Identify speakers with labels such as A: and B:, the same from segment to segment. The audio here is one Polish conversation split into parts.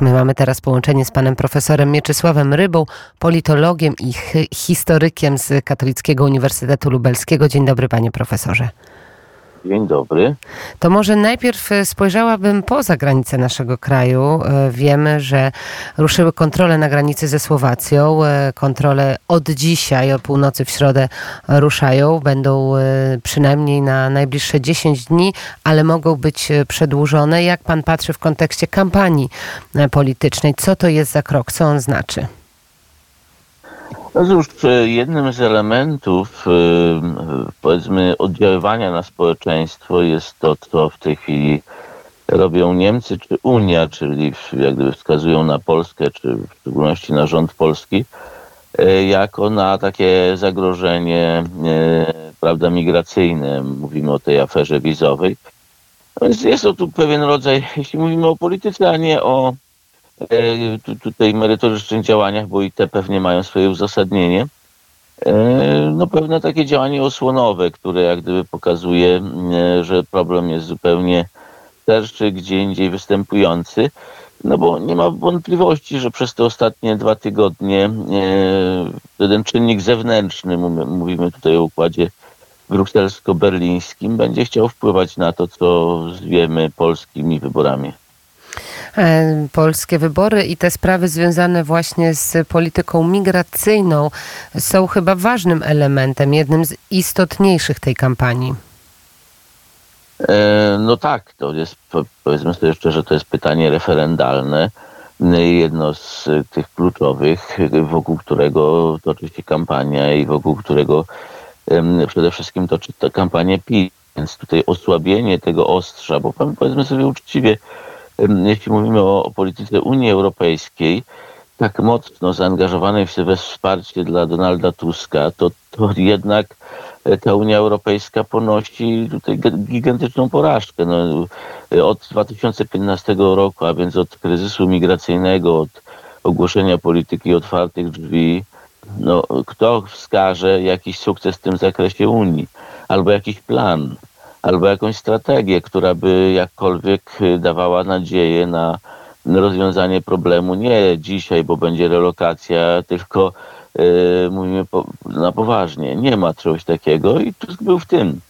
A: My mamy teraz połączenie z panem profesorem Mieczysławem Rybą, politologiem i historykiem z Katolickiego Uniwersytetu Lubelskiego. Dzień dobry, panie profesorze.
B: Dzień dobry.
A: To może najpierw e, spojrzałabym poza granice naszego kraju. E, wiemy, że ruszyły kontrole na granicy ze Słowacją. E, kontrole od dzisiaj, o północy w środę ruszają. Będą przynajmniej na najbliższe 10 dni, ale mogą być przedłużone. Jak pan patrzy w kontekście kampanii politycznej? Co to jest za krok? Co on znaczy?
B: No cóż, jednym z elementów y, powiedzmy oddziaływania na społeczeństwo jest to, co w tej chwili robią Niemcy czy Unia, czyli jak gdyby wskazują na Polskę, czy w szczególności na rząd polski, y, jako na takie zagrożenie y, prawda, migracyjne. Mówimy o tej aferze wizowej. No więc jest to tu pewien rodzaj, jeśli mówimy o polityce, a nie o tutaj merytorycznych działaniach, bo i te pewnie mają swoje uzasadnienie. E, no pewne takie działanie osłonowe, które jak gdyby pokazuje, e, że problem jest zupełnie szerszy, gdzie indziej występujący. No bo nie ma wątpliwości, że przez te ostatnie dwa tygodnie ten czynnik zewnętrzny, mówimy tutaj o układzie brukselsko-berlińskim, będzie chciał wpływać na to, co zwiemy polskimi wyborami.
A: E, polskie wybory i te sprawy związane właśnie z polityką migracyjną są chyba ważnym elementem, jednym z istotniejszych tej kampanii.
B: E, no tak, to jest, powiedzmy sobie szczerze, to jest pytanie referendalne. Jedno z tych kluczowych, wokół którego toczy się kampania i wokół którego przede wszystkim toczy ta kampania PiS. Więc tutaj osłabienie tego ostrza, bo powiedzmy sobie uczciwie, jeśli mówimy o, o polityce Unii Europejskiej, tak mocno zaangażowanej we wsparcie dla Donalda Tuska, to, to jednak e, ta Unia Europejska ponosi tutaj gigantyczną porażkę. No, od 2015 roku, a więc od kryzysu migracyjnego, od ogłoszenia polityki otwartych drzwi, no, kto wskaże jakiś sukces w tym zakresie Unii albo jakiś plan? Albo jakąś strategię, która by jakkolwiek dawała nadzieję na rozwiązanie problemu nie dzisiaj, bo będzie relokacja, tylko yy, mówimy po, na poważnie. Nie ma czegoś takiego i Tusk był w tym.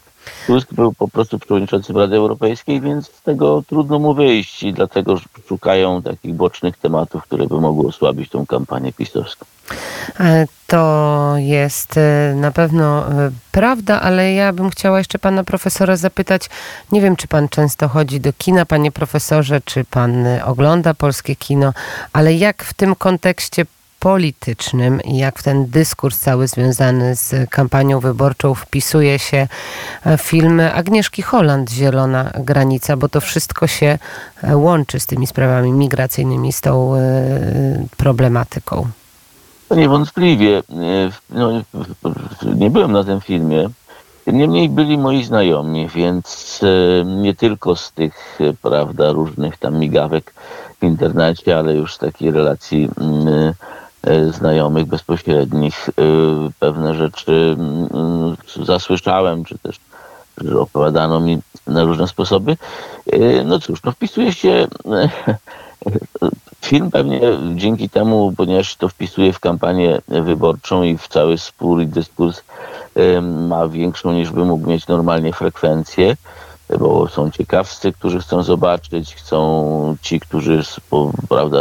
B: Tusk był po prostu przewodniczącym Rady Europejskiej, więc z tego trudno mu wyjść i dlatego szukają takich bocznych tematów, które by mogły osłabić tą kampanię pisowską.
A: E, to jest e, na pewno e, prawda, ale ja bym chciała jeszcze pana profesora zapytać, nie wiem czy pan często chodzi do kina, panie profesorze, czy pan ogląda polskie kino, ale jak w tym kontekście politycznym i jak w ten dyskurs cały związany z kampanią wyborczą wpisuje się film Agnieszki Holland Zielona Granica, bo to wszystko się łączy z tymi sprawami migracyjnymi, z tą problematyką.
B: Niewątpliwie. E, no, nie byłem na tym filmie. Niemniej byli moi znajomi, więc e, nie tylko z tych, e, prawda, różnych tam migawek w internecie, ale już z takiej relacji mm, znajomych, bezpośrednich, pewne rzeczy mm, zasłyszałem, czy też opowiadano mi na różne sposoby. No cóż, no wpisuje się Film pewnie dzięki temu, ponieważ to wpisuje w kampanię wyborczą i w cały spór i dyskurs ma większą niż by mógł mieć normalnie frekwencję, bo są ciekawscy, którzy chcą zobaczyć, chcą ci, którzy prawda,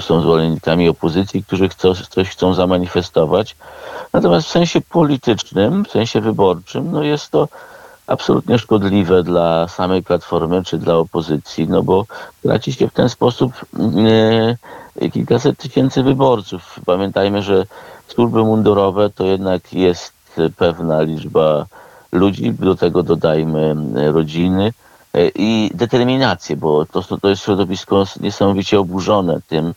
B: są zwolennikami opozycji, którzy chcą, coś chcą zamanifestować. Natomiast w sensie politycznym, w sensie wyborczym, no jest to absolutnie szkodliwe dla samej Platformy czy dla opozycji, no bo traci się w ten sposób kilkaset tysięcy wyborców. Pamiętajmy, że służby mundurowe to jednak jest pewna liczba ludzi, do tego dodajmy rodziny e, i determinację, bo to, to jest środowisko niesamowicie oburzone tym,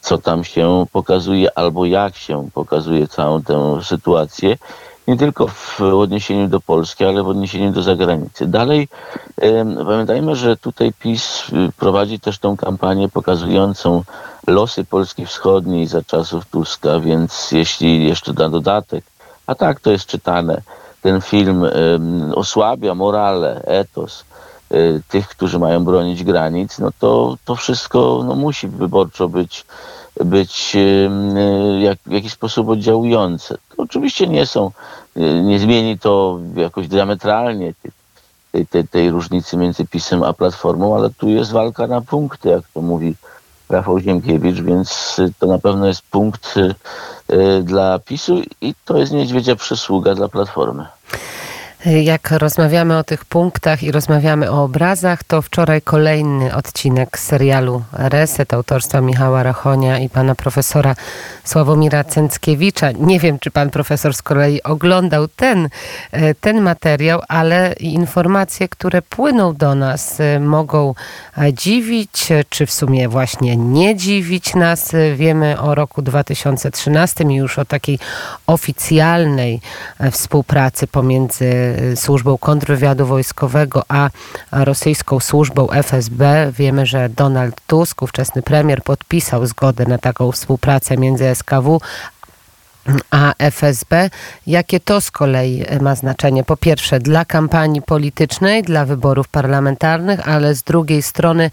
B: co tam się pokazuje albo jak się pokazuje całą tę sytuację nie tylko w odniesieniu do Polski, ale w odniesieniu do zagranicy. Dalej pamiętajmy, że tutaj PiS y, prowadzi też tą kampanię pokazującą losy Polski Wschodniej za czasów Tuska, więc jeśli jeszcze na dodatek, a tak to jest czytane, ten film osłabia morale, etos tych, którzy mają bronić granic, no to to wszystko no, musi wyborczo być, być jak, w jakiś sposób oddziałujące. To oczywiście nie są, nie zmieni to jakoś diametralnie tej, tej, tej różnicy między PiSem a Platformą, ale tu jest walka na punkty, jak to mówi Rafał Ziemkiewicz, więc to na pewno jest punkt dla PiSu i to jest niedźwiedzia przysługa dla Platformy.
A: Jak rozmawiamy o tych punktach i rozmawiamy o obrazach, to wczoraj kolejny odcinek serialu Reset autorstwa Michała Rachonia i pana profesora Sławomira Cęckiewicza. Nie wiem, czy pan profesor z kolei oglądał ten, e, ten materiał, ale informacje, które płyną do nas, e, mogą e, dziwić, czy w sumie właśnie nie dziwić nas. Wiemy o roku 2013 i już o takiej oficjalnej współpracy pomiędzy służbą kontrwywiadu wojskowego, a rosyjską służbą FSB. Wiemy, że Donald Tusk, ówczesny premier, podpisał zgodę na taką współpracę między SKW a FSB. Jakie to z kolei ma znaczenie? Po pierwsze dla kampanii politycznej, dla wyborów parlamentarnych, ale z drugiej strony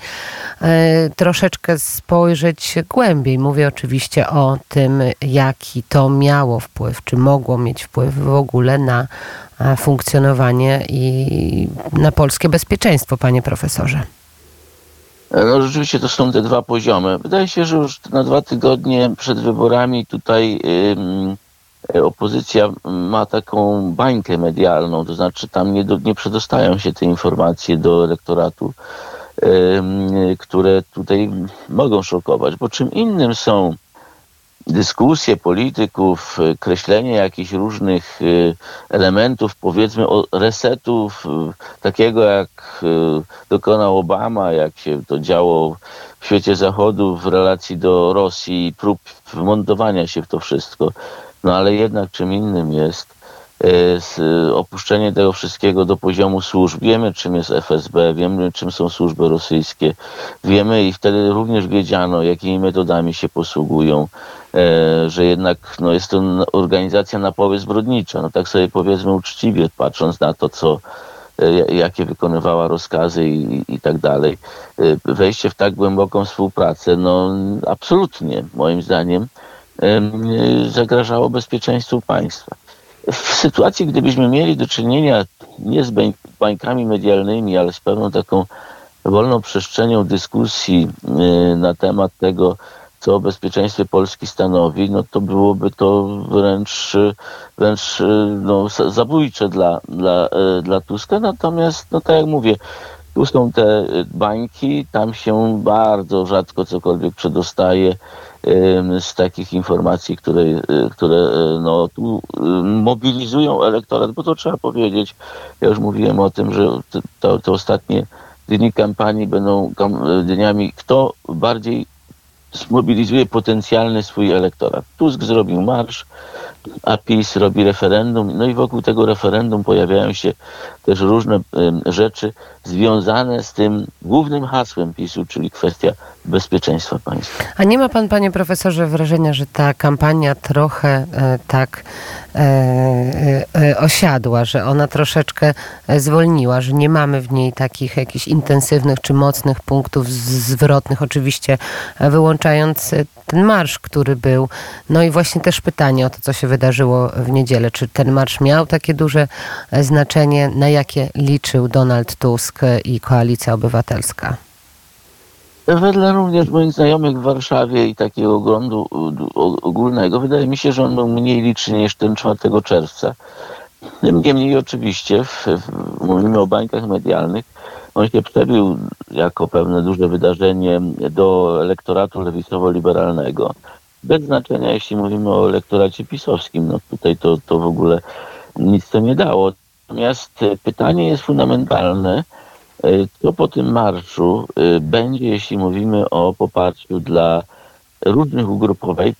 A: e, troszeczkę spojrzeć głębiej. Mówię oczywiście o tym, jaki to miało wpływ, czy mogło mieć wpływ w ogóle na funkcjonowanie i na polskie bezpieczeństwo, panie profesorze.
B: No rzeczywiście to są te dwa poziomy. Wydaje się, że już na dwa tygodnie przed wyborami tutaj yy, opozycja ma taką bańkę medialną, to znaczy tam nie, do, nie przedostają się te informacje do elektoratu, yy, które tutaj mogą szokować, bo czym innym są dyskusje polityków, y, kreślenie jakichś różnych y, elementów, powiedzmy resetów, y, takiego jak dokonał Obama, jak się to działo w świecie zachodu w relacji do Rosji, prób wmontowania się w to wszystko. No ale jednak czym innym jest opuszczenie tego wszystkiego do poziomu służb. Wiemy, czym jest FSB, wiemy, czym są służby rosyjskie. Wiemy i wtedy również wiedziano, jakimi metodami się posługują. E, że jednak no, jest to organizacja na poły zbrodnicza. No tak sobie powiedzmy uczciwie, patrząc na to, co e, jakie wykonywała rozkazy i, i tak dalej. E, wejście w tak głęboką współpracę, no absolutnie, moim zdaniem, zagrażało bezpieczeństwu państwa. W sytuacji, gdybyśmy mieli do czynienia nie z bańkami medialnymi, ale z pewną taką wolną przestrzenią dyskusji na temat tego, co o bezpieczeństwie Polski stanowi, no to byłoby to wręcz, wręcz no, zabójcze dla, dla, e, dla Tuska. Natomiast, no tak jak mówię, tu są te bańki, tam się bardzo rzadko cokolwiek przedostaje z takich informacji, które, e, które e, no, tu mobilizują elektorat, bo to trzeba powiedzieć. Ja już mówiłem o tym, że te, te ostatnie dni kampanii będą dniami, kto bardziej zmobilizuje potencjalny swój elektorat. Tusk zrobił marsz, a PiS robi referendum, no i wokół tego referendum pojawiają się też różne rzeczy związane z tym głównym hasłem PiSu, czyli kwestia bezpieczeństwa państwa.
A: A nie ma pan, panie profesorze, wrażenia, że ta kampania trochę e, tak osiadła, że ona troszeczkę zwolniła, że nie mamy w niej takich jakichś intensywnych czy mocnych punktów zwrotnych, oczywiście wyłączając ten marsz, który był. No i właśnie też pytanie o to, co się wydarzyło w niedzielę. Czy ten marsz miał takie duże znaczenie, na jakie liczył Donald Tusk i Koalicja Obywatelska?
B: Wedle również moich znajomych w Warszawie i takiego oglądu ogólnego, wydaje mi się, że on był mniej liczny niż ten 4 czerwca. Niemniej oczywiście, w, w, mówimy o bańkach medialnych, on się przebił jako pewne duże wydarzenie do elektoratu lewicowo-liberalnego. Bez znaczenia, jeśli mówimy o elektoracie pisowskim, no tutaj to, to w ogóle nic to nie dało. Natomiast pytanie jest fundamentalne, E, co po tym marszu e, będzie, jeśli mówimy o poparciu dla różnych ugrupowań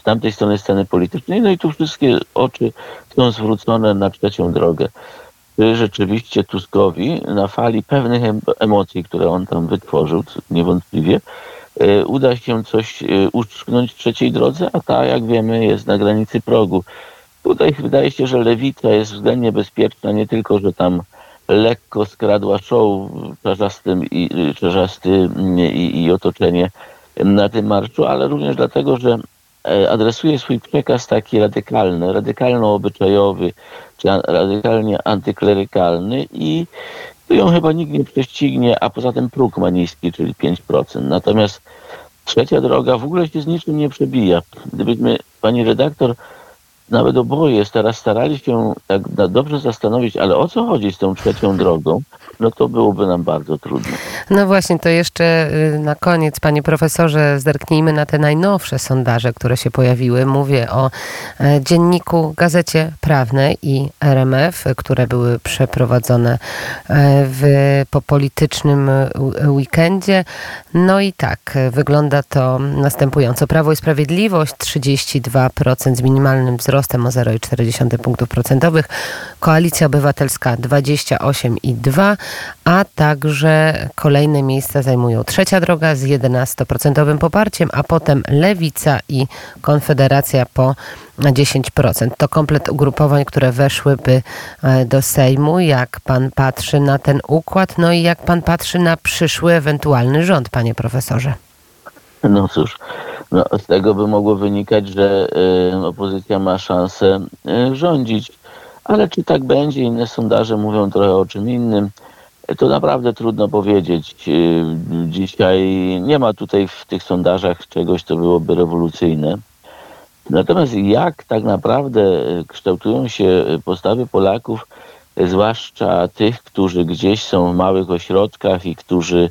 B: z tamtej strony sceny politycznej. No i tu wszystkie oczy są zwrócone na trzecią drogę. Czy rzeczywiście Tuskowi na fali pewnych emocji, które on tam wytworzył, niewątpliwie, e, uda się coś uszczknąć trzeciej drodze, a ta, jak wiemy, jest na granicy progu. Tutaj wydaje się, że lewica jest względnie bezpieczna, nie tylko, że tam lekko skradła show czarzastym i, czarzastym i, i otoczenie na tym marszu, ale również dlatego, że e, adresuje swój przekaz taki radykalny, radykalno-obyczajowy, czy radykalnie antyklerykalny i tu ją chyba nikt nie prześcignie, a poza tym próg ma niski, czyli 5%. Natomiast trzecia droga w ogóle się z niczym nie przebija. Gdybyśmy, pani redaktor, nawet oboje teraz starali się tak dobrze zastanowić, ale o co chodzi z tą trzecią drogą, no to byłoby nam bardzo trudno.
A: No właśnie, to jeszcze y, na koniec, panie profesorze, zerknijmy na te najnowsze sondaże, które się pojawiły. Mówię o e, dzienniku Gazecie Prawnej i RMF, które były przeprowadzone e, w, po politycznym weekendzie. No i tak, wygląda to następująco. Prawo i Sprawiedliwość 32% z minimalnym wzrostem o 0,4 punktów procentowych. Koalicja Obywatelska 28,2 a także kolejne miejsca zajmują Trzecia Droga z 11% poparciem, a potem Lewica i Konfederacja po 10%. To komplet ugrupowań, które weszłyby e, do Sejmu. Jak pan patrzy na ten układ, no i jak pan patrzy na przyszły ewentualny rząd, panie profesorze?
B: No cóż, no, z tego by mogło wynikać, że y, opozycja ma szansę y, rządzić. Ale czy tak będzie? Inne sondaże mówią trochę o czym innym. To naprawdę trudno powiedzieć. Dzisiaj nie ma tutaj w tych sondażach czegoś, co byłoby rewolucyjne. Natomiast jak tak naprawdę kształtują się postawy Polaków, zwłaszcza tych, którzy gdzieś są w małych ośrodkach i którzy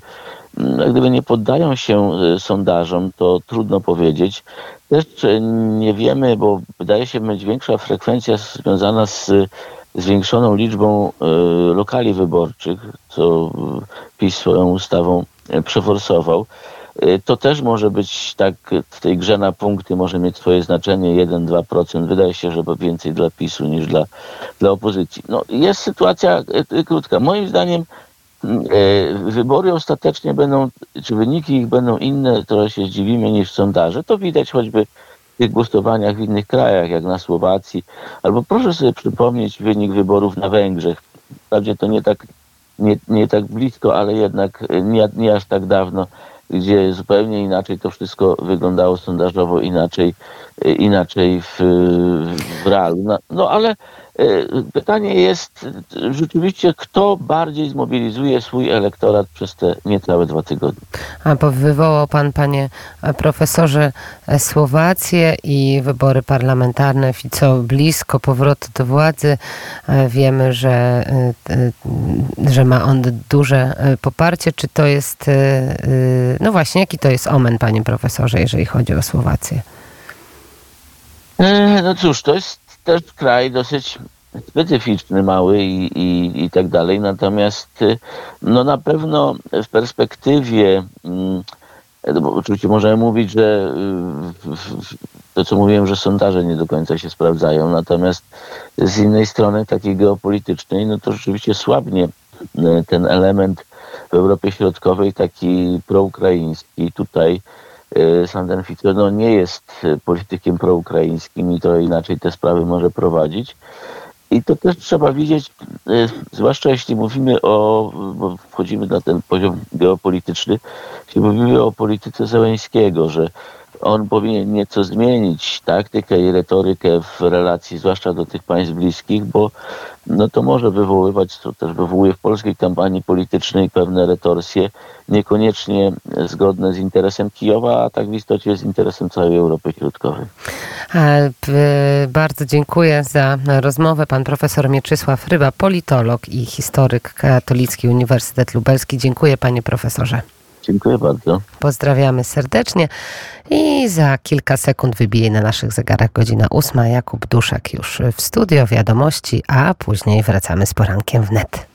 B: gdyby nie poddają się y, sondażom, to trudno powiedzieć. Też nie wiemy, bo wydaje się być większa frekwencja związana z zwiększoną liczbą e, lokali wyborczych, co PiS swoją ustawą przeforsował. To też może być tak w tej grze na punkty, może mieć swoje znaczenie 1-2%. Wydaje się, że więcej dla PiSu niż dla, dla opozycji. No, jest sytuacja krótka. Moim zdaniem wybory ostatecznie będą, czy wyniki ich będą inne, trochę się zdziwimy niż sondaże. To widać choćby tych głosowaniach w innych krajach, jak na Słowacji. Albo proszę sobie przypomnieć wynik wyborów na Węgrzech. Wprawdzie to nie tak, nie, nie tak blisko, ale jednak nie, nie aż tak dawno, gdzie zupełnie inaczej to wszystko wyglądało sondażowo, inaczej, inaczej w, w realu. No, no ale E, pytanie jest rzeczywiście, kto bardziej zmobilizuje swój elektorat przez te niecałe dwa tygodnie.
A: A bo wywołał pan, panie profesorze, Słowację i wybory parlamentarne, Fico blisko powrotu do władzy. E, wiemy, że, e, że ma on duże poparcie. Czy to jest, no właśnie, jaki to jest omen, panie profesorze, jeżeli chodzi o Słowację?
B: No cóż, to jest też kraj dosyć specyficzny, mały i, i, i tak dalej. Natomiast y, no na pewno w perspektywie, mm, bo oczywiście możemy mówić, że y, to co mówiłem, że sondaże nie do końca się sprawdzają, natomiast z innej strony takiej geopolitycznej, no to rzeczywiście słabnie y, ten element w Europie Środkowej, taki proukraiński. Tutaj Sandan Fico no, nie jest politykiem proukraińskim i to inaczej te sprawy może prowadzić. I to też trzeba widzieć, e, zwłaszcza jeśli mówimy o, bo wchodzimy na ten poziom geopolityczny, jeśli mówimy o polityce Zeleńskiego, że on powinien nieco zmienić taktykę i retorykę w relacji, zwłaszcza do tych państw bliskich, bo no to może wywoływać, to też wywołuje w polskiej kampanii politycznej pewne retorsje, niekoniecznie zgodne z interesem Kijowa, a tak w istocie z interesem całej Europy Środkowej.
A: Bardzo dziękuję za rozmowę. Pan profesor Mieczysław Ryba, politolog i historyk Katolicki Uniwersytet Lubelski. Dziękuję panie profesorze.
B: Dziękuję bardzo.
A: Pozdrawiamy serdecznie i za kilka sekund wybije na naszych zegarach godzina ósma. Jakub Duszek już w studio wiadomości, a później wracamy z porankiem w net.